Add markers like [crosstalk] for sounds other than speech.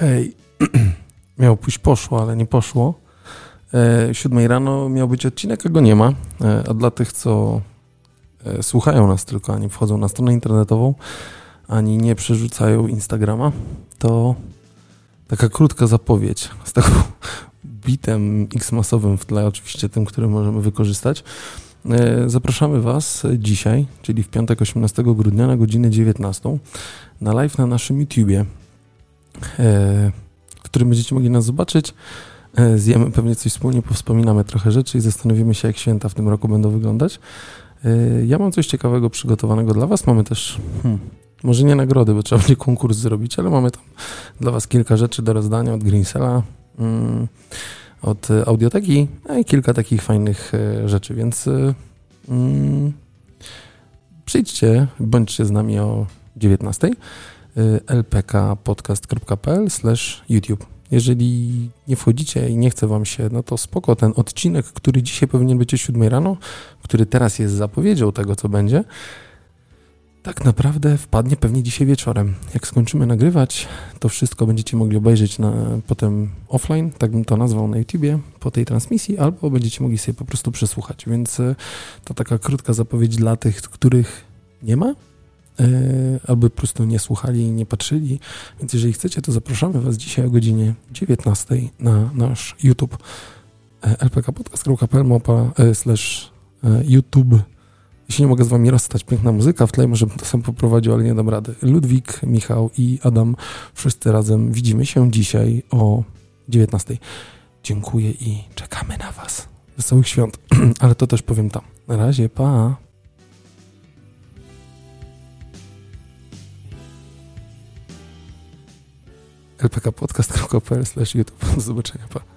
Hej, [clears throat] miało pójść poszło, ale nie poszło. E, 7 rano miał być odcinek, a go nie ma. E, a dla tych, co e, słuchają nas tylko, a nie wchodzą na stronę internetową, ani nie przerzucają Instagrama, to taka krótka zapowiedź z taką [laughs] bitem X-masowym w tle, oczywiście tym, który możemy wykorzystać. E, zapraszamy Was dzisiaj, czyli w piątek 18 grudnia na godzinę 19 na live na naszym YouTubie, w którym będziecie mogli nas zobaczyć. E, zjemy pewnie coś wspólnie, powspominamy trochę rzeczy i zastanowimy się, jak święta w tym roku będą wyglądać. Ja mam coś ciekawego przygotowanego dla Was. Mamy też, hmm, może nie nagrody, bo trzeba będzie konkurs zrobić, ale mamy tam dla Was kilka rzeczy do rozdania od Greensela. Hmm, od audioteki, no i kilka takich fajnych e, rzeczy, więc e, mm, przyjdźcie, bądźcie z nami o 19 lpkpodcast.pl YouTube. Jeżeli nie wchodzicie i nie chce wam się, no to spoko, ten odcinek, który dzisiaj powinien być o 7 rano, który teraz jest zapowiedzią tego, co będzie, tak naprawdę wpadnie pewnie dzisiaj wieczorem. Jak skończymy nagrywać, to wszystko będziecie mogli obejrzeć na, potem offline, tak bym to nazwał na YouTubie, po tej transmisji, albo będziecie mogli sobie po prostu przesłuchać. Więc e, to taka krótka zapowiedź dla tych, których nie ma, albo po prostu nie słuchali i nie patrzyli. Więc jeżeli chcecie, to zapraszamy Was dzisiaj o godzinie 19 na nasz YouTube e, lpkpodcast.pl slash YouTube jeśli nie mogę z wami rozstać, piękna muzyka w tle, może bym to sam poprowadził, ale nie dam rady. Ludwik, Michał i Adam, wszyscy razem widzimy się dzisiaj o 19. Dziękuję i czekamy na was. Wesołych świąt, [clears throat] ale to też powiem tam. Na razie, pa! lpkpodcast.pl YouTube. Do zobaczenia, pa.